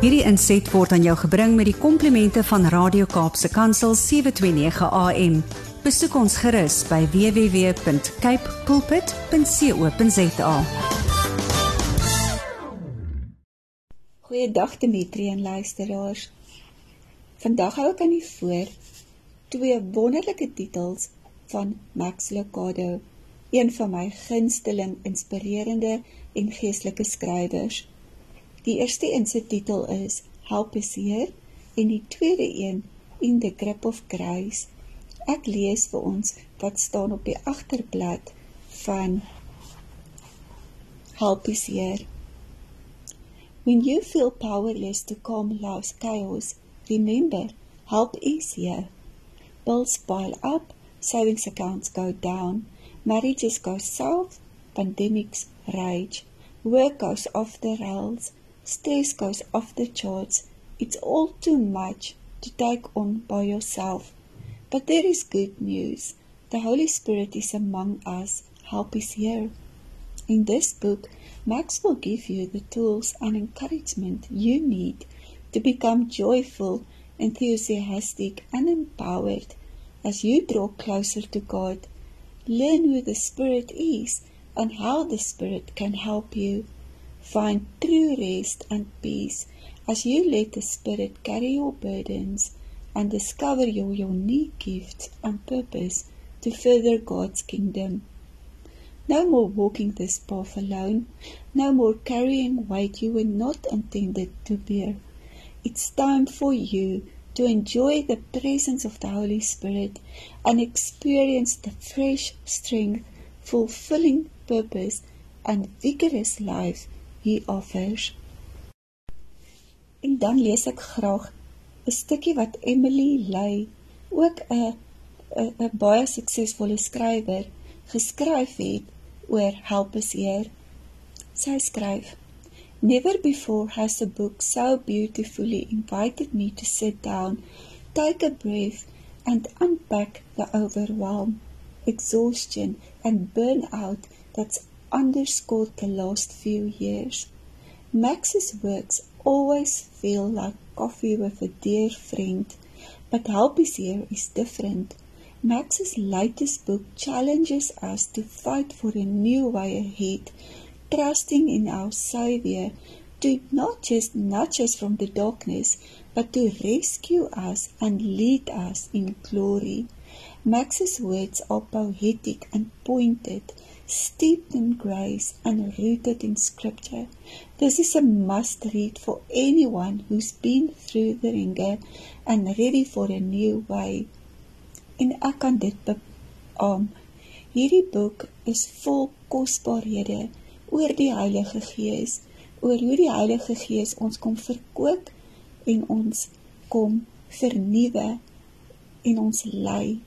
Hierdie inset word aan jou gebring met die komplimente van Radio Kaapse Kansel 729 AM. Besoek ons gerus by www.cape pulpit.co.za. Goeiedag Dimitri en luisteraars. Vandag hou ek aan u voor twee wonderlike titels van Max Lucado, een van my gunsteling inspirerende en geestelike skrywers. Die eerste een se titel is Help is here en die tweede een In the grip of grace. Ek lees vir ons wat staan op die agterblad van Help is here. When you feel powerless to calm life's chaos, remember, help is here. Bills pile up, savings accounts go down, marriages go south, pandemics rage, work goes off the rails, stress goes off the charts. It's all too much to take on by yourself. But there is good news. The Holy Spirit is among us. Help is here. In this book, Max will give you the tools and encouragement you need to become joyful, enthusiastic, and empowered as you draw closer to God. Learn who the Spirit is and how the Spirit can help you. Find true rest and peace as you let the Spirit carry your burdens and discover your unique gifts and purpose to further God's kingdom. No more walking this path alone, no more carrying weight you were not intended to bear. It's time for you to enjoy the presence of the Holy Spirit and experience the fresh strength, fulfilling purpose, and vigorous life He offers. En dan lees ek graag 'n stukkie wat Emily Ley, ook 'n 'n baie suksesvolle skrywer, geskryf het oor help us here. Sy skryf: Never before has a book so beautifully invited me to sit down, take a breath and unpack the overwhelm, exhaustion and burnout that's underscored the last few years. Max's works always feel like coffee with a dear friend, but Help is Here is different. Max's latest book challenges us to fight for a new way ahead, trusting in our Saviour to not just nudge us from the darkness, but to rescue us and lead us in glory. Max's words are poetic and pointed, steeped in grace and rooted in scripture. This is a must read for anyone who's been through the ringer and ready for a new way. En ek kan dit beam. Hierdie boek is vol kosbarehede oor die Heilige Gees, oor hoe die Heilige Gees ons kom verkoop en ons kom vernuwe en ons lei.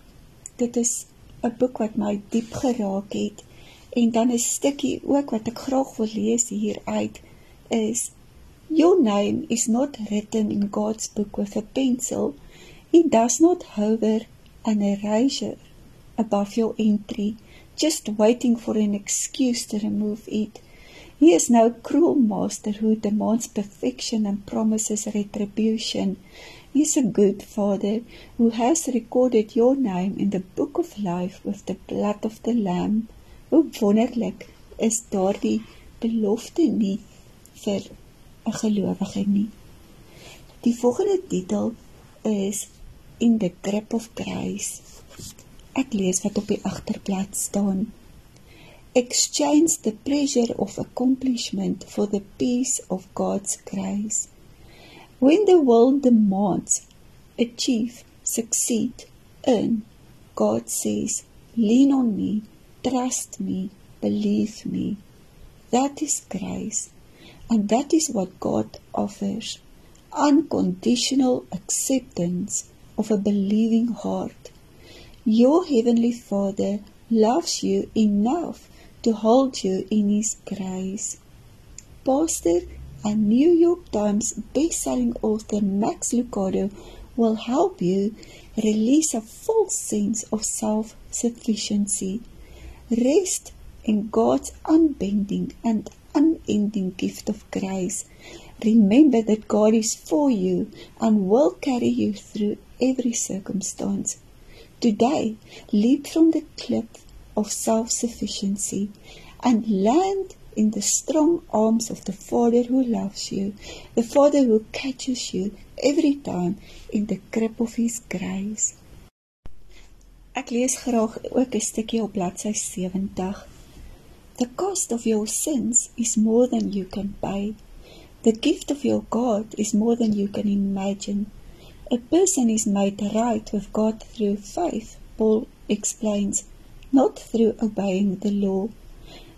Dit is 'n boek wat my diep geraak het En dan 'n stukkie ook wat ek graag wil lees hier uit is Your name is not written in God's book with a pencil. He does not hover an eraser above your entry, just waiting for an excuse to remove it. He is no cruel master who demands perfection and promises retribution. He is a good father who has recorded your name in the book of life with the blood of the Lamb. Hoe wonderlik is daardie belofte nie vir 'n gelowige nie. Die volgende titel is In the grip of grace. Ek lees wat op die agterblad staan. Exchange the pleasure of accomplishment for the peace of God's grace. When the world demands achieve, succeed, earn, God says, lean on me trust me, believe me. That is grace. And that is what God offers unconditional acceptance of a believing heart. Your Heavenly Father loves you enough to hold you in His grace. Pastor and New York Times best-selling author Max Lucado will help you release a false sense of self-sufficiency Rest in God's unbending and unending gift of grace. Remember that God is for you and will carry you through every circumstance. Today, leap from the cliff of self sufficiency and land in the strong arms of the Father who loves you, the Father who catches you every time in the grip of His grace. Ek lees graag ook 'n stukkie op bladsy 70. The cost of your sins is more than you can pay. The gift of your God is more than you can imagine. A person is made right with God through faith, Paul explains, not through obeying the law.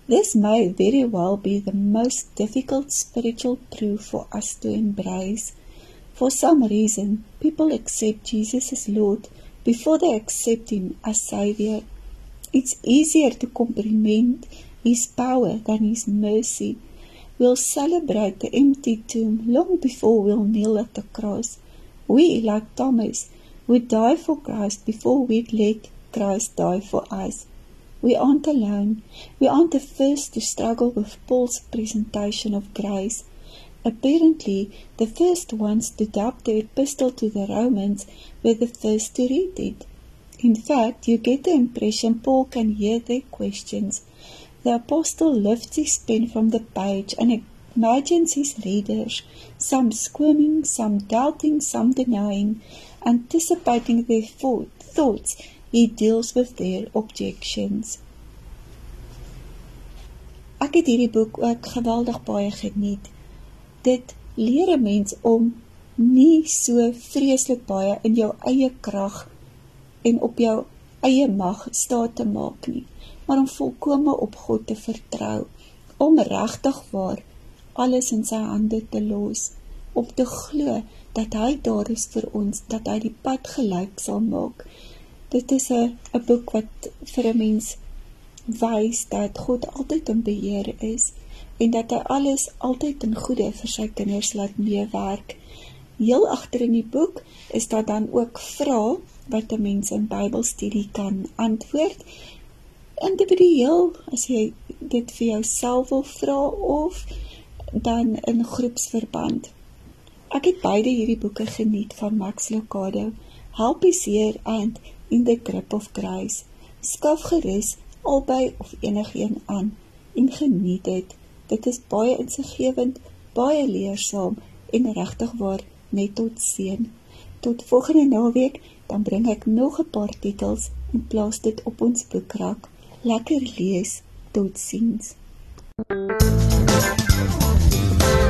This may very well be the most difficult spiritual truth for us to embrace. For some reason, people accept Jesus as Lord before they accept Him as Savior. It's easier to comprehend His power than His mercy. We'll celebrate the empty tomb long before we'll kneel at the cross. We, like Thomas, would die for Christ before we'd let Christ die for us. We aren't alone. We aren't the first to struggle with Paul's presentation of grace. Apparently, the first ones to dub the epistle to the Romans were the first to read it. In fact, you get the impression Paul can hear their questions. The apostle lifts his pen from the page and imagines his readers, some squirming, some doubting, some denying, anticipating their thoughts. He deals with their objections. Ek het hierdie boek ook geweldig baie geniet dit leer 'n mens om nie so vreeslik baie in jou eie krag en op jou eie mag staat te maak nie, maar om volkome op God te vertrou, om regtig waar alles in sy hande te los, om te glo dat hy daar is vir ons, dat hy die pad gelyk sal maak. Dit is 'n 'n boek wat vir 'n mens wys dat God altyd in beheer is en dat hy alles altyd in goeie vir sy kinders laat meewerk. Heel agter in die boek is daar dan ook vrae wat 'n mens in Bybelstudie kan antwoord. Individueel as jy dit vir jouself wil vra of dan in groepsverband. Ek het beide hierdie boeke geniet van Max Lucado, Help is here and In the Grip of Grace. Skaf gerus albei of enigiets aan en geniet dit. Dit is baie insiggewend, baie leersaam en regtig waar net tot seën. Tot volgende naweek, dan bring ek nog 'n paar titels en plaas dit op ons boekrak. Lekker lees. Totsiens.